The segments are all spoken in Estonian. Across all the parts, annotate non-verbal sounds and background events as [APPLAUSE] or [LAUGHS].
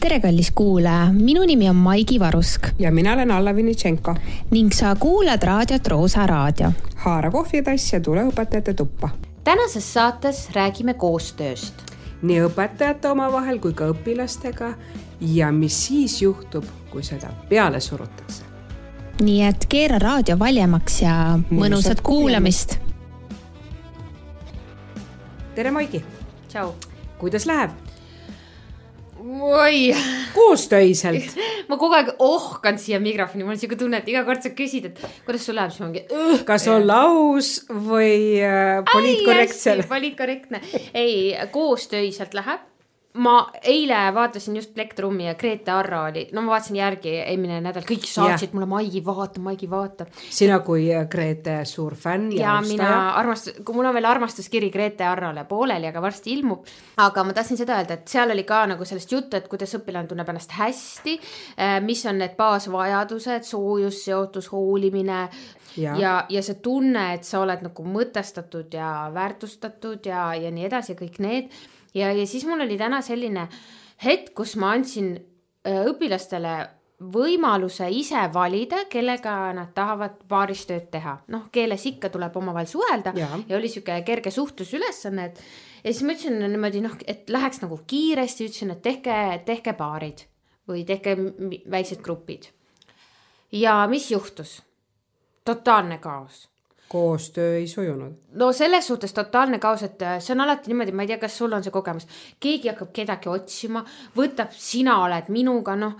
tere, kallis kuulaja, minu nimi on Maigi Varusk. ja mina olen Alla Vinitšenko. ning sa kuulad raadiot Roosa Raadio. haara kohvitass ja tule õpetajate tuppa. tänases saates räägime koostööst. nii õpetajate omavahel kui ka õpilastega ja mis siis juhtub, kui seda peale surutakse. nii et keera raadio valjemaks ja mõnusat kuulamist. tere, Maigi. tšau. kuidas läheb? Oi. koostöiselt [LAUGHS] ma kogu aeg ohkan siia mikrofoni, mul on siuke tunne, et iga kord sa küsid, et kuidas sul läheb, siis ma mingi. kas olla aus või äh, poliitkorrektsel? poliitkorrektne, ei koostöiselt läheb ma eile vaatasin just Black Trummi ja Grete Arro oli, no ma vaatasin järgi eelmine nädal, kõik saatsid yeah. mulle Maigi vaata, Maigi vaata. sina kui Grete suur fänn ja, ja mina armastus, mul on veel armastuskiri Grete Arrole pooleli, aga varsti ilmub. aga ma tahtsin seda öelda, et seal oli ka nagu sellest juttu, et kuidas õpilane tunneb ennast hästi, eh, mis on need baasvajadused, soojus, seotus, hoolimine, ja, ja, ja see tunne, et sa oled nagu mõtestatud ja väärtustatud ja, ja nii edasi, kõik need ja, ja siis mul oli täna selline hetk, kus ma andsin äh, õpilastele võimaluse ise valida, kellega nad tahavad paaris tööd teha. noh, keeles ikka tuleb omavahel suhelda ja, ja oli sihuke kerge suhtlusülesanne, et ja siis ma ütlesin niimoodi noh, et läheks nagu kiiresti, ütlesin, et tehke, tehke paarid või tehke väiksed grupid. ja mis juhtus? totaalne kaos koostöö ei sujunud? no selles suhtes totaalne kaos, et äh, see on alati niimoodi, ma ei tea, kas sul on see kogemus, keegi hakkab kedagi otsima, võtab, sina oled minuga, noh,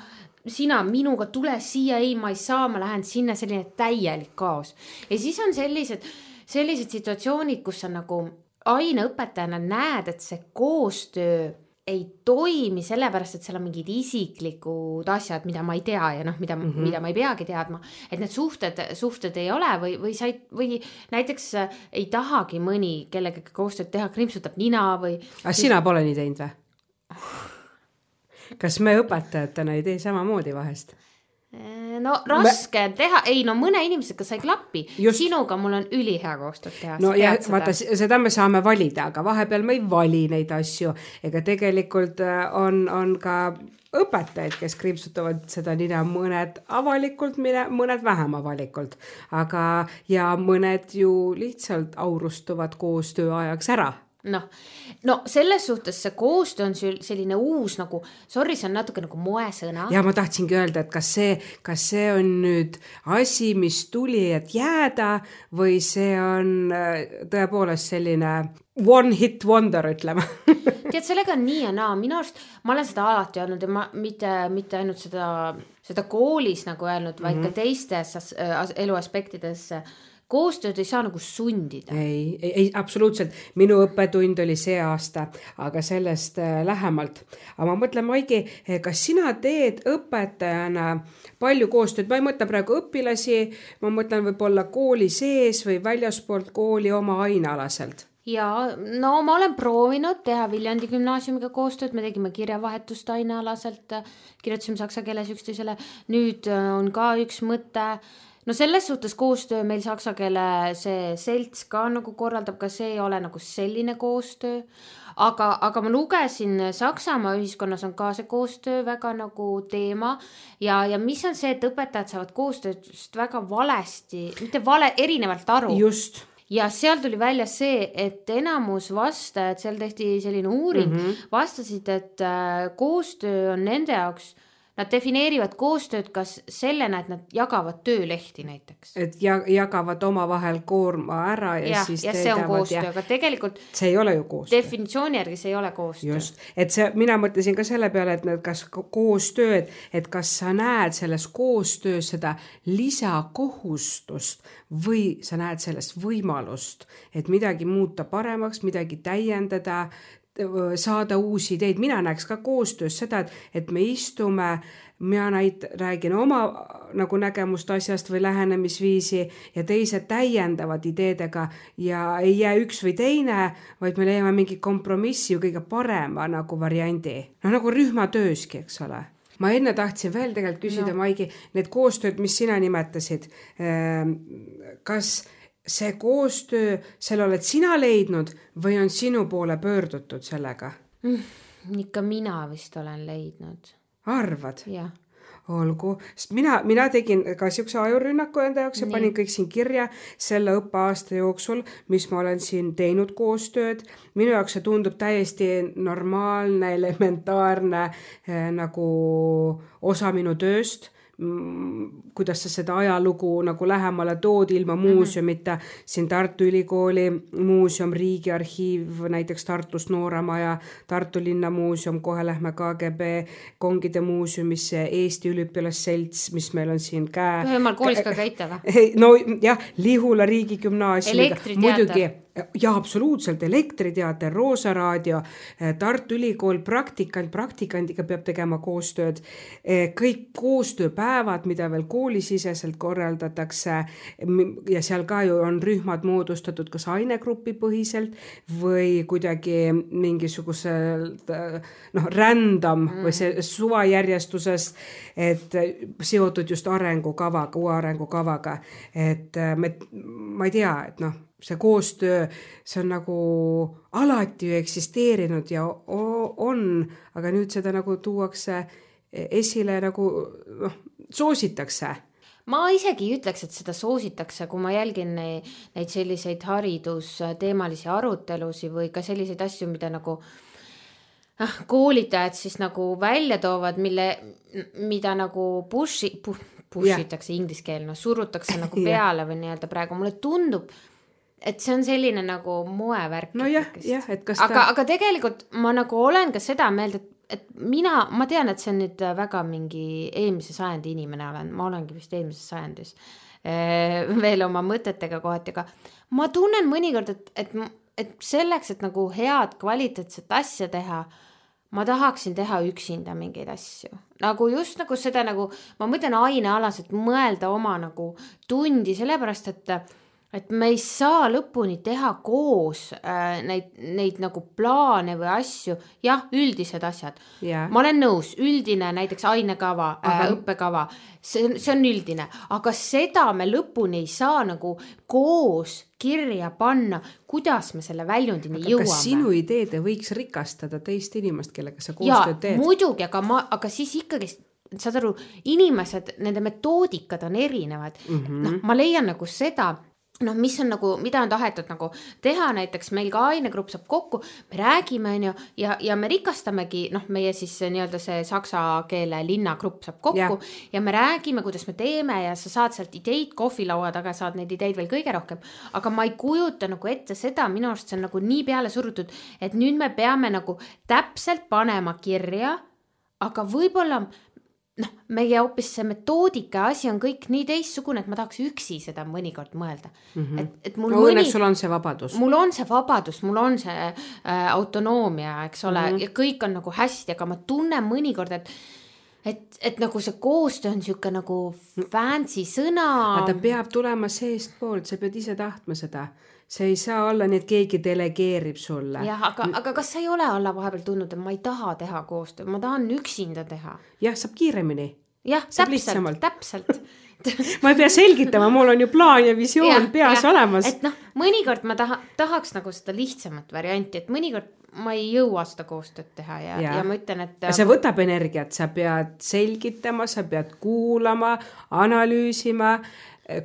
sina minuga, tule siia, ei, ma ei saa, ma lähen sinna, selline täielik kaos. ja siis on sellised, sellised situatsioonid, kus sa nagu aineõpetajana näed, et see koostöö ei toimi sellepärast, et seal on mingid isiklikud asjad, mida ma ei tea ja noh, mida mm, -hmm. mida ma ei peagi teadma. et need suhted, suhted ei ole või, või sa ei, või näiteks äh, ei tahagi mõni kellegagi koostööd teha, krimpsutab nina või. aga sina pole nii teinud või? kas me õpetajatena ei tee samamoodi vahest? Äh, no raske me... teha, ei no mõne inimesega sa ei klapi, sinuga mul on ülihea koostööd teha. no ja vaata, seda me saame valida, aga vahepeal me ei vali neid asju, ega tegelikult äh, on, on ka õpetajaid, kes kriipsutavad seda nina, mõned avalikult, mõned vähem avalikult, aga, ja mõned ju lihtsalt aurustuvad koostöö ajaks ära noh, no selles suhtes see koostöö on selline uus nagu, sorry, see on natuke nagu moesõna. ja ma tahtsingi öelda, et kas see, kas see on nüüd asi, mis tuli, et jääda või see on äh, tõepoolest selline one hit wonder, ütleme [LAUGHS] tead, sellega on nii ja naa, minu arust ma olen seda alati öelnud ja ma mitte, mitte ainult seda, seda koolis nagu öelnud, vaid mm -hmm. ka teistes elu aspektides koostööd ei saa nagu sundida. ei, ei, ei absoluutselt, minu õppetund oli see aasta, aga sellest äh, lähemalt. aga ma mõtlen, Maigi, eh, kas sina teed õpetajana palju koostööd, ma ei mõtle praegu õpilasi, ma mõtlen võib-olla kooli sees või väljaspoolt kooli oma ainealaselt ja no ma olen proovinud teha Viljandi gümnaasiumiga koostööd, me tegime kirjavahetust ainealaselt, kirjutasime saksa keeles üksteisele. nüüd äh, on ka üks mõte no selles suhtes koostöö meil saksa keele see selts ka nagu korraldab, ka see ei ole nagu selline koostöö. aga, aga ma lugesin Saksamaa ühiskonnas on ka see koostöö väga nagu teema ja, ja mis on see, et õpetajad saavad koostööst väga valesti, mitte vale, erinevalt aru. just ja seal tuli välja see, et enamus vastajad, seal tehti selline uuring mm, -hmm. vastasid, et äh, koostöö on nende jaoks Nad defineerivad koostööd kas sellena, et nad jagavad töölehti näiteks. et ja jagavad omavahel koorma ära ja, ja siis. ja see on koostöö, aga tegelikult. see ei ole ju koostöö. definitsiooni järgi see ei ole koostöö. just, et see, mina mõtlesin ka selle peale, et need, kas koostööd, et kas sa näed selles koostöös seda lisakohustust või sa näed sellest võimalust, et midagi muuta paremaks, midagi täiendada, saada uusi ideid, mina näeks ka koostöös seda, et, et me istume, mina näit-, räägin oma nagu nägemust asjast või lähenemisviisi ja teised täiendavad ideedega ja ei jää üks või teine, vaid me leiame mingi kompromissi või kõige parema nagu variandi. noh, nagu rühmatööski, eks ole ma enne tahtsin veel tegelikult küsida no., Maigi, need koostööd, mis sina nimetasid, ehm, kas see koostöö, selle oled sina leidnud või on sinu poole pöördutud sellega mm,? ikka mina vist olen leidnud. arvad? jah olgu, sest mina, mina tegin ka siukse ajurünnaku enda jaoks ja Nii. panin kõik siin kirja selle õppeaasta jooksul, mis ma olen siin teinud koostööd. minu jaoks see tundub täiesti normaalne, elementaarne eh, nagu osa minu tööst kuidas sa seda ajalugu nagu lähemale tood ilma mhm. muuseumita mm. -hmm. siin Tartu Ülikooli muuseum, Riigiarhiiv, näiteks Tartus Nooremaja, Tartu linnamuuseum, kohe lähme KGB kongide muuseumisse, Eesti Üliõpilasselts, mis meil on siin käe. Pühamäel koolis ka käite või? no jah, Lihula riigigümnaasium. muidugi ja absoluutselt Elektriteater, Roosa Raadio, eh, Tartu Ülikool, praktikant, praktikandiga peab tegema koostööd. Eh, kõik koostööpäevad, mida veel koolisiseselt korraldatakse ja seal ka ju on rühmad moodustatud kas ainegrupi põhiselt või kuidagi mingisuguselt noh, random mm. või see suvajärjestuses, et seotud just arengukavaga, uue arengukavaga, et me, ma ei tea, et noh see koostöö, see on nagu alati ju eksisteerinud ja on, aga nüüd seda nagu tuuakse esile nagu noh, soositakse. Ma isegi ei ütleks, et seda soositakse, kui ma jälgin neid, neid selliseid haridusteemalisi arutelusid või ka selliseid asju, mida nagu ah, koolitajad siis nagu välja toovad, mille, mida nagu push'i push, itakse inglise keel, noh surutakse nagu [LAUGHS] peale või nii-öelda praegu. Mulle tundub et see on selline nagu moevärk. nojah, jah, et kas ta. aga, aga tegelikult ma nagu olen ka seda meelt, et, et mina, ma tean, et see on nüüd väga mingi eelmise sajandi inimene olen, ma olengi vist eelmises sajandis eh, veel oma mõtetega kohati, aga ma tunnen mõnikord, et, et, et selleks, et nagu head kvaliteetset asja teha ma tahaksin teha üksinda mingeid asju, nagu just nagu seda nagu, ma mõtlen ainealaselt mõelda oma nagu tundi, sellepärast et et me ei saa lõpuni teha koos äh, neid, neid nagu plaane või asju, jah, üldised asjad. Yeah.. ma olen nõus, üldine näiteks ainekava äh, aga... äh,, õppekava, see, see on üldine, aga seda me lõpuni ei saa nagu koos kirja panna, kuidas me selle väljundini aga jõuame. kas sinu ideed ei võiks rikastada teist inimest, kellega sa koostööd teed? muidugi, aga ma, aga siis ikkagi saad aru, inimesed, nende metoodikad on erinevad. Mm -hmm.. noh, ma leian nagu seda noh, mis on nagu, mida on tahetud nagu teha, näiteks meil ka ainegrupp saab kokku, me räägime, on ju, ja, ja me rikastamegi, noh, meie siis nii-öelda see saksa keele linnagrupp saab kokku yeah. ja me räägime, kuidas me teeme ja sa saad sealt ideid kohvilaua taga, saad neid ideid veel kõige rohkem. aga ma ei kujuta nagu ette seda, minu arust see on nagu nii peale surutud, et nüüd me peame nagu täpselt panema kirja, aga võib-olla noh, meie hoopis see metoodika asi on kõik nii teistsugune, et ma tahaks üksi seda mõnikord mõelda mm. -hmm. et, et mul no, mõni. sul on see vabadus. mul on see vabadus, mul on see äh, autonoomia, eks ole mm, -hmm. ja kõik on nagu hästi, aga ma tunnen mõnikord, et et, et nagu see koostöö on sihuke nagu fancy sõna. ta peab tulema seestpoolt, sa pead ise tahtma seda see ei saa olla nii, et keegi delegeerib sulle. jah, aga, aga kas sa ei ole olla vahepeal tundnud, et ma ei taha teha koostööd, ma tahan üksinda teha? jah, saab kiiremini. jah, täpselt, täpselt [LAUGHS] ma ei pea selgitama, mul on ju plaan ja visioon ja, peas ja, olemas. et noh, mõnikord ma taha, tahaks nagu seda lihtsamat varianti, et mõnikord ma ei jõua seda koostööd teha ja, ja., ja ma ütlen, et. see võtab energiat, sa pead selgitama, sa pead kuulama, analüüsima,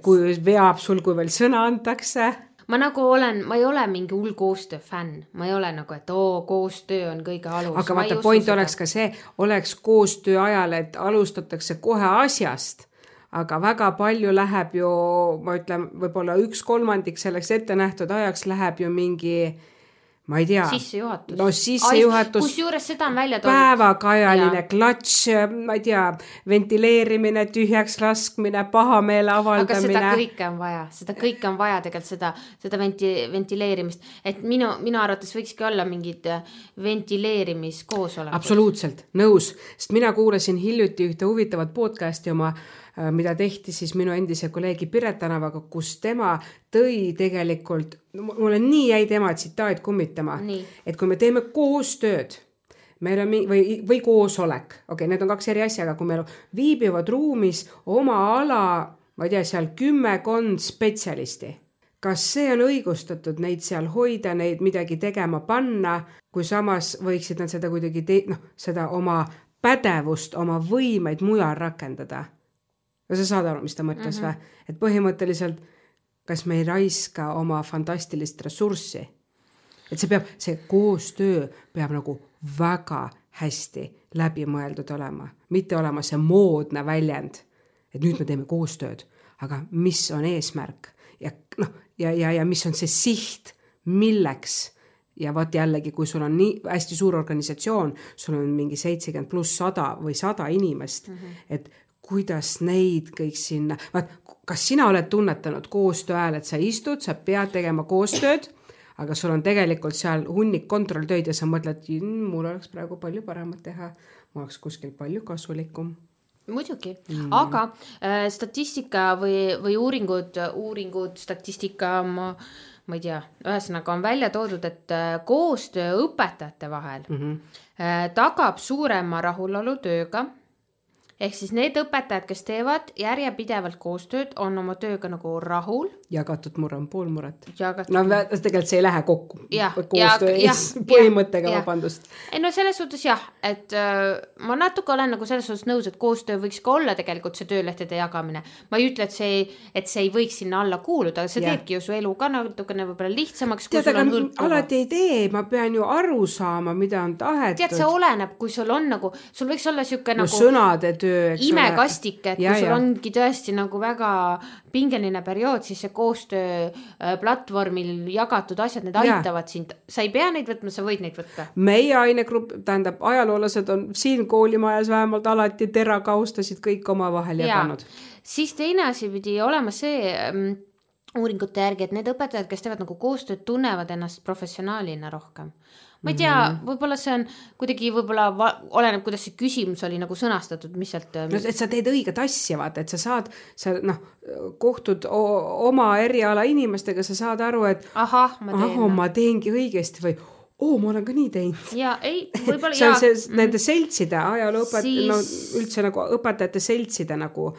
kui veab sul, kui veel sõna antakse ma nagu olen, ma ei ole mingi hull koostöö fänn, ma ei ole nagu, et oo, koostöö on kõige alus. aga vaata, point seda. oleks ka see, oleks koostöö ajal, et alustatakse kohe asjast aga väga palju läheb ju, ma ütlen, võib-olla üks kolmandik selleks ette nähtud ajaks läheb ju mingi ma ei tea. sissejuhatus. no sissejuhatus. kusjuures seda on välja toodud. päevakajaline klatš, ma ei tea, ventileerimine, tühjaks laskmine, pahameele avaldamine. aga seda kõike on vaja, seda kõike on vaja tegelikult seda, seda venti-, ventileerimist, et minu, minu arvates võikski olla mingid äh, ventileerimiskoosolekud. absoluutselt, nõus, sest mina kuulasin hiljuti ühte huvitavat podcast'i oma Äh, mida tehti siis minu endise kolleegi Piret Tänavaga, kus tema tõi tegelikult, mul on nii jäi tema tsitaat kummitama, et kui me teeme koostööd meil on või, või koosolek, okei okay,, need on kaks eri asja, aga kui meil viibivad ruumis oma ala, ma ei tea, seal kümmekond spetsialisti, kas see on õigustatud neid seal hoida, neid midagi tegema panna, kui samas võiksid nad seda kuidagi te-, noh, seda oma pädevust, oma võimeid mujal rakendada. No sa saad aru, mis ta mõtles mm -hmm. või? et põhimõtteliselt, kas me ei raiska oma fantastilist ressurssi? et see peab, see koostöö peab nagu väga hästi läbimõeldud olema, mitte olema see moodne väljend, et nüüd me teeme koostööd, aga mis on eesmärk ja noh, ja, ja, ja mis on see siht, milleks ja vot jällegi, kui sul on nii hästi suur organisatsioon, sul on mingi seitsekümmend pluss sada või sada inimest mm, -hmm. et kuidas neid kõik sinna, vaat kas sina oled tunnetanud koostöö ajal, et sa istud, sa pead tegema koostööd, aga sul on tegelikult seal hunnik kontrolltöid ja sa mõtled, mul oleks praegu palju paremat teha, ma oleks kuskil palju kasulikum muidugi mm., aga äh, statistika või, või uuringud, uuringud, statistika ma äh, ma ei tea, ühesõnaga on välja toodud, et äh, koostöö õpetajate vahel mm -hmm. tagab suurema rahulolu tööga ehk siis need õpetajad, kes teevad järjepidevalt koostööd, on oma tööga nagu rahul. jagatud mure on pool muret. no tegelikult see ei lähe kokku. koostöö ja, [LAUGHS] põhimõttega, vabandust. ei no selles suhtes jah, et äh, ma natuke olen nagu selles suhtes nõus, et koostöö võiks ka olla tegelikult see töölehtede jagamine. ma ei ütle, et see, et see ei võiks sinna alla kuuluda, aga see ja. teebki ju su elu ka natukene võib-olla lihtsamaks. tead, aga alati ei tee, ma pean ju aru saama, mida on tahetud. tead, see oleneb, kui sul on nagu, sul võiks olla sihuke no, nagu. sõnade töö, eks imekastik, et ja, kui sul ja. ongi tõesti nagu väga pingeline periood, siis see koostöö äh, platvormil jagatud asjad, need ja. aitavad sind, sa ei pea neid võtma, sa võid neid võtta. meie ainegrupp, tähendab, ajaloolased on siin koolimajas vähemalt alati terakaustasid kõik omavahel jaganud. siis teine asi pidi olema see um, uuringute järgi, et need õpetajad, kes teevad nagu koostööd, tunnevad ennast professionaalina rohkem ma ei tea mm -hmm., võib-olla see on kuidagi võib-olla oleneb, kuidas see küsimus oli nagu sõnastatud, mis sealt. no et sa teed õiget asja, vaata, et sa saad, sa noh, kohtud oma eriala inimestega, sa saad aru, et ahah, ma teen, ahah, ma teengi õigesti või oo, ma olen ka nii teinud. ja ei, [LAUGHS] võib-olla see on see mm. nende seltside, ajalooõpet- siis..., no üldse nagu õpetajate seltside nagu,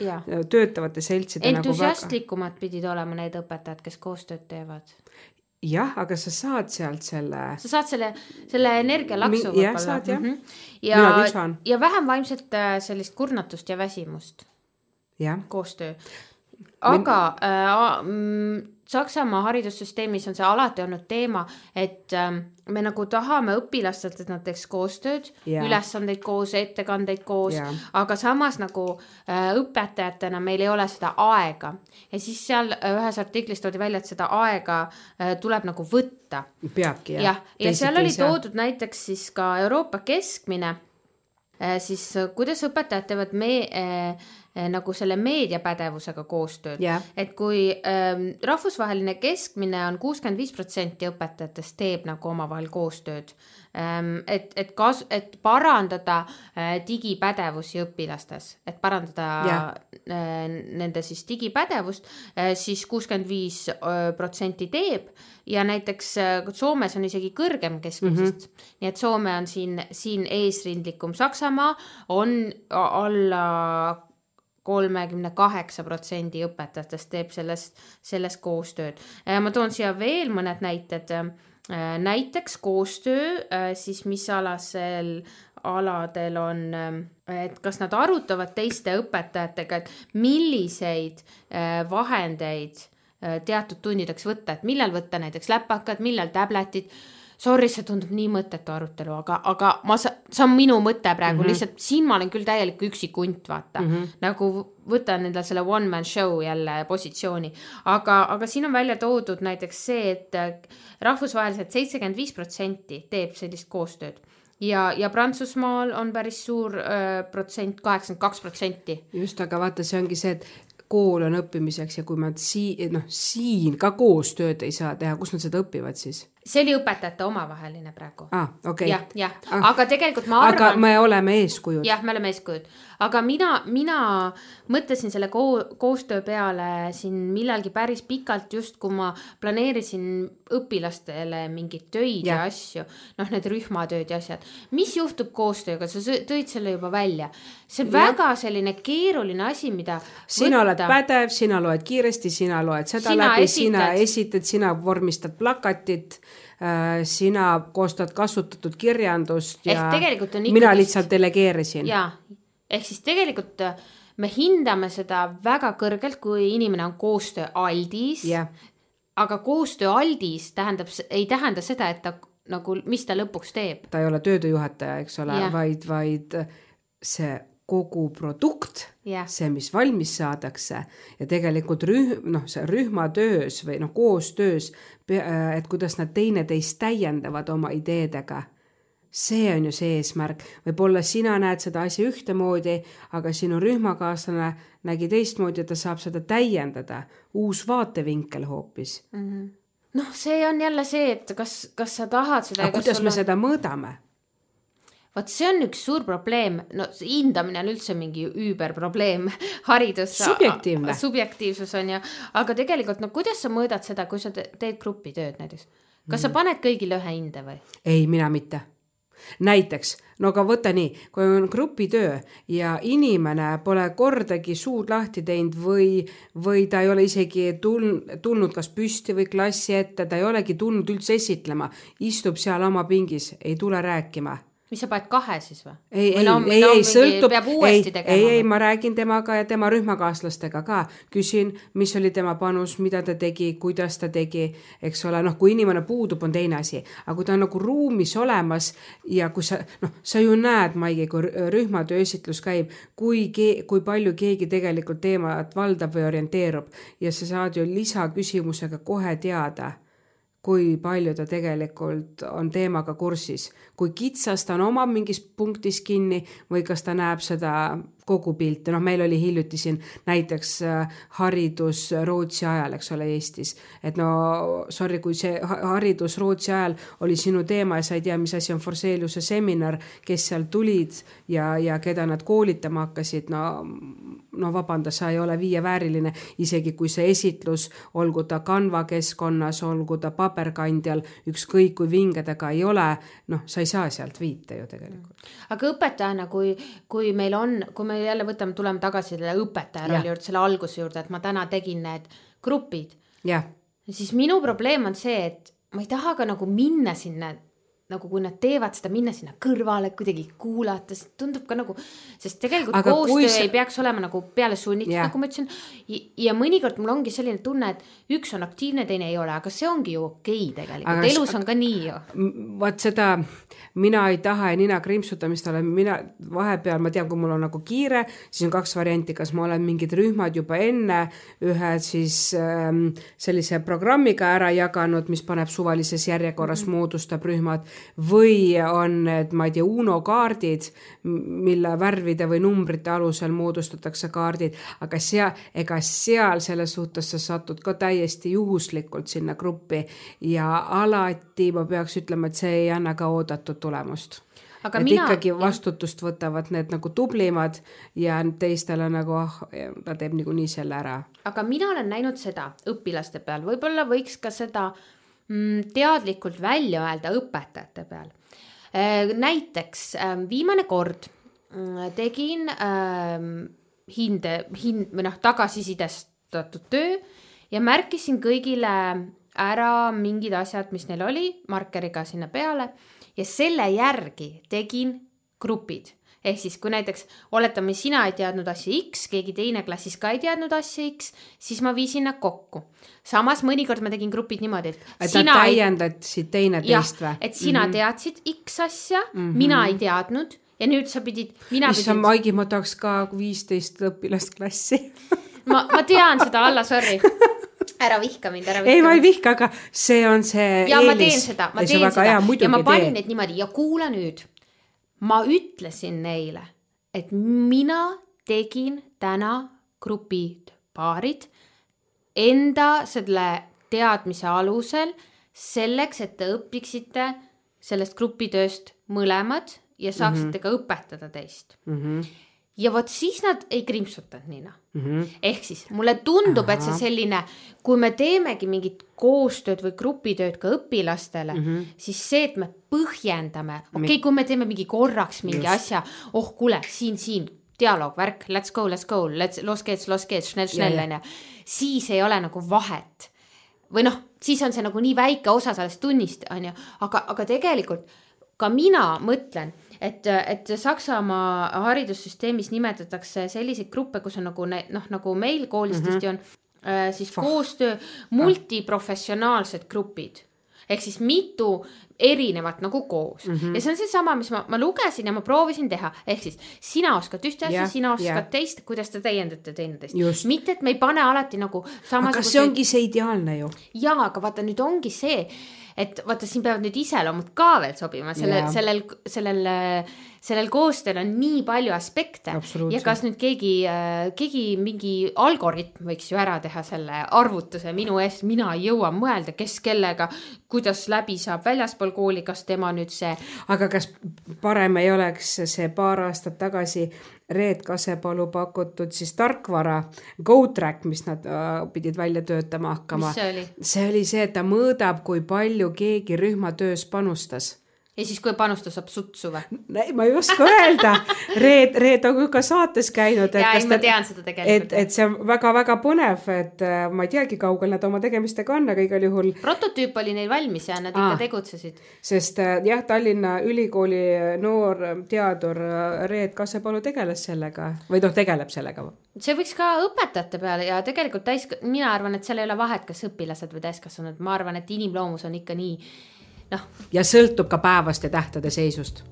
töötavate seltside. Entusiastlikumad nagu väga... pidid olema need õpetajad, kes koostööd teevad jah, aga sa saad sealt selle. sa saad selle, selle energialaksu võib-olla. jah, saad jah mm. -hmm. ja, ja vähem vaimset äh, sellist kurnatust ja väsimust. koostöö. aga Min... äh, mm, Saksamaa haridussüsteemis on see alati olnud teema, et äh, me nagu tahame õpilastelt, et nad teeks koostööd yeah., ülesandeid koos, ettekandeid koos yeah., aga samas nagu äh, õpetajatena meil ei ole seda aega. ja siis seal äh, ühes artiklis toodi välja, et seda aega äh, tuleb nagu võtta. peabki jah. jah, ja, ja seal oli toodud näiteks siis ka Euroopa keskmine äh,, siis äh, kuidas õpetajad teevad me äh, nagu selle meediapädevusega koostööd yeah.. et kui ähm, rahvusvaheline keskmine on kuuskümmend viis protsenti õpetajatest teeb nagu omavahel koostööd ähm,. et, et kas, et parandada äh, digipädevusi õpilastes, et parandada yeah. äh, nende siis digipädevust äh,, siis kuuskümmend viis äh, protsenti teeb ja näiteks äh, Soomes on isegi kõrgem keskmisest mm. -hmm. nii et Soome on siin, siin eesrindlikum, Saksamaa on alla kolmekümne kaheksa protsendi õpetajatest teeb sellest, sellest koostööd. ma toon siia veel mõned näited. näiteks koostöö siis, mis alasel aladel on, et kas nad arutavad teiste õpetajatega, et milliseid vahendeid teatud tundideks võtta, et millal võtta näiteks läpakad, millal tabletid sorry, see tundub nii mõttetu arutelu, aga, aga ma, see on minu mõte praegu mm, -hmm. lihtsalt siin ma olen küll täielik üksik hunt, vaata mm. -hmm. nagu võtan endale selle one man show jälle positsiooni, aga, aga siin on välja toodud näiteks see, et rahvusvaheliselt seitsekümmend viis protsenti teeb sellist koostööd ja, ja Prantsusmaal on päris suur äh, protsent, kaheksakümmend kaks protsenti. just, aga vaata, see ongi see, et kool on õppimiseks ja kui nad siin, noh, siin ka koostööd ei saa teha, kus nad seda õpivad siis? See oli õpetajate omavaheline praegu. aa, okei. jah, jah ah., aga tegelikult ma arvan. aga me oleme eeskujud. jah, me oleme eeskujud, aga mina, mina mõtlesin selle ko koostöö peale siin millalgi päris pikalt, just kui ma planeerisin õpilastele mingeid töid ja, ja asju, noh, need rühmatööd ja asjad. mis juhtub koostööga, sa tõid selle juba välja. see on ja. väga selline keeruline asi, mida. sina võtta. oled pädev, sina loed kiiresti, sina loed seda sina läbi, sina esitad, sina vormistad plakatit sina koostad kasutatud kirjandust ja on mina lihtsalt delegeerisin. jaa, ehk siis tegelikult äh, me hindame seda väga kõrgelt, kui inimene on koostööaldis jah, aga koostööaldis tähendab, ei tähenda seda, et ta nagu, mis ta lõpuks teeb. ta ei ole töödejuhataja, eks ole Jah., vaid, vaid see kogu produkt Jah. see, mis valmis saadakse ja tegelikult rühm, noh, see rühmatöös või noh, koostöös, et kuidas nad teineteist täiendavad oma ideedega see on ju see eesmärk, võib-olla sina näed seda asja ühtemoodi, aga sinu rühmakaaslane nägi teistmoodi ja ta saab seda täiendada, uus vaatevinkel hoopis. noh, see on jälle see, et kas, kas sa tahad seda. aga kuidas me seda mõõdame? Vot see on üks suur probleem, no hindamine on üldse mingi üüberprobleem, [LAUGHS] haridus. Subjektiivne. subjektiivsus on ju, aga tegelikult no kuidas sa mõõdad seda, kui sa te- teed grupitööd näiteks, kas sa paned kõigile ühe hinde või? ei, mina mitte näiteks, no aga võta nii, kui on grupitöö ja inimene pole kordagi suud lahti teinud või, või ta ei ole isegi tulnud, tulnud kas püsti või klassi ette, ta ei olegi tulnud üldse esitlema, istub seal oma pingis, ei tule rääkima mis sa paned kahe siis või? ei, ei, ei, ei sõltub, ei ei, ei, ma räägin temaga ja tema rühmakaaslastega ka, küsin, mis oli tema panus, mida ta tegi, kuidas ta tegi, eks ole, noh, kui inimene puudub, on teine asi, aga kui ta on nagu ruumis olemas ja kui sa noh, sa ju näed, Maigi, kui rü- rühmatöö esitlus käib, kui, kui palju keegi tegelikult teemat valdab või orienteerub. Ja sa saad ju lisaküsimusega kohe teada kui palju ta tegelikult on teemaga kursis, kui kitsas ta on oma mingis punktis kinni või kas ta näeb seda kogu pilti, noh, meil oli hiljuti siin näiteks äh, haridus Rootsi ajal, eks ole, Eestis, et no sorry, kui see ha- haridus Rootsi ajal oli sinu teema ja sa ei tea, mis asi on Forseliuse seminar, kes seal tulid ja, ja keda nad koolitama hakkasid, no no vabanda, sa ei ole viievääriline, isegi kui see esitlus, olgu ta Canva keskkonnas, olgu ta paberkandjal, ükskõik kui vinge ta ka ei ole, noh, sa ei saa sealt viite ju tegelikult. aga õpetajana, kui, kui meil on, kui me jälle võtame, tuleme tagasi selle õpetaja rolli juurde, selle alguse juurde, et ma täna tegin need grupid, siis minu probleem on see, et ma ei taha ka nagu minna sinna nagu kui nad teevad seda, minna sinna kõrvale kuidagi kuulata, sest tundub ka nagu, sest tegelikult Aga koostöö sa- ei peaks olema nagu peale sunnitud yeah., nagu ma ütlesin. ja mõnikord mul ongi selline tunne, et üks on aktiivne, teine ei ole, aga see ongi ju okei okay tegelikult elus on ka nii ju. Vaat seda mina ei taha ja nina krimpsutamist olen mina vahepeal, ma tean, kui mul on nagu kiire, siis on kaks varianti, kas ma olen mingid rühmad juba enne ühe siis ähm, sellise programmiga ära jaganud, mis paneb suvalises järjekorras mm, -hmm. moodustab rühmad või on need, ma ei tea, Uno kaardid, mille värvide või numbrite alusel moodustatakse kaardid, aga seal, ega seal selles suhtes sa satud ka täiesti juhuslikult sinna gruppi ja alati ma peaks ütlema, et see ei anna ka oodatud tulemust. Aga et mina- ikkagi vastutust võtavad need nagu tublimad ja teistele nagu ah, ta teeb niikuinii selle ära. aga mina olen näinud seda õpilaste peal, võib-olla võiks ka seda teadlikult välja öelda õpetajate peal. näiteks ähm, viimane kord mm, tegin ähm, hinde, hind või noh, tagasisidestatud töö ja märkisin kõigile ära mingid asjad, mis neil oli markeriga sinna peale ja selle järgi tegin grupid ehk siis, kui näiteks oletame, sina ei teadnud asja X, keegi teine klassis ka ei teadnud asja X, siis ma viisin nad kokku. samas mõnikord ma tegin grupid niimoodi, et, et nad täiendasid teineteist või?, et sina mm -hmm. teadsid X asja mm, -hmm. mina ei teadnud ja nüüd sa pidid, mina issand, pidin, Maigi, ma tahaks ka viisteist õpilast klassi. [LAUGHS] ma, ma tean seda, Alla, sorry. [LAUGHS] ära vihka mind, ära vihka ei, ma ei vihka, aga see on see ja ma eelis. teen seda, ma teen seda ja ma panin need niimoodi ja kuula nüüd. Ma ütlesin neile, et mina tegin täna grupid, paarid enda selle teadmise alusel selleks, et te õpiksite sellest grupitööst mõlemad ja saaksite mm -hmm. ka õpetada teist mm. -hmm. Ja vot siis nad ei krimpsutanud nina Mm -hmm. ehk siis mulle tundub, et see selline, kui me teemegi mingit koostööd või grupitööd ka õpilastele mm, -hmm. siis see, et me põhjendame, okei okay,, kui me teeme mingi korraks mingi Just. Asja, oh kuule, siin, siin dialoog, värk, let's go, let's go, let's, los geht's, los geht's, schnell, schnell onju, siis ei ole nagu vahet või noh, siis on see nagu nii väike osa sellest tunnist, on ju, aga, aga tegelikult ka mina mõtlen, et, et Saksamaa haridussüsteemis nimetatakse selliseid gruppe, kus on nagu noh, nagu meil koolis mm -hmm. on äh, siis Fah. koostöö, multiprofessionaalsed grupid ehk siis mitu erinevat nagu koos mm -hmm. ja see on seesama, mis ma, ma lugesin ja ma proovisin teha, ehk siis sina oskad ühte asja, sina oskad yeah. teist, kuidas te täiendate teineteist. mitte, et me ei pane alati nagu samasuguseid. aga see ongi see ideaalne ju. jaa, aga vaata nüüd ongi see et vaata, siin peavad nüüd iseloomud ka veel sobima, sellel, sellel, sellel, sellel koostööl on nii palju aspekte. ja kas nüüd keegi, keegi mingi algoritm võiks ju ära teha selle arvutuse minu eest, mina ei jõua mõelda, kes kellega, kuidas läbi saab väljaspool kooli, kas tema nüüd see. aga kas parem ei oleks see paar aastat tagasi Reet Kasepalu pakutud siis tarkvara GoTrack, mis nad äh, pidid välja töötama hakkama. see oli see, et ta mõõdab, kui palju keegi rühmatöös panustas ja siis, kui panustus saab sutsu või? ma ei oska öelda. Reet, Reet on ka saates käinud. ja, ei, ma tean seda tegelikult. et, et see on väga-väga põnev, et äh, ma ei teagi, kaugel nad oma tegemistega on, aga igal juhul. prototüüp oli neil valmis ja nad Aa, ikka tegutsesid. sest äh, jah, Tallinna Ülikooli noor teadur äh, Reet Kassepalu tegeles sellega või noh, tegeleb sellega see võiks ka õpetajate peale ja tegelikult täis, mina arvan, et seal ei ole vahet, kas õpilased või täiskasvanud, ma arvan, et inimloomus on ikka nii noh. ja sõltub ka päevast ja tähtede seisust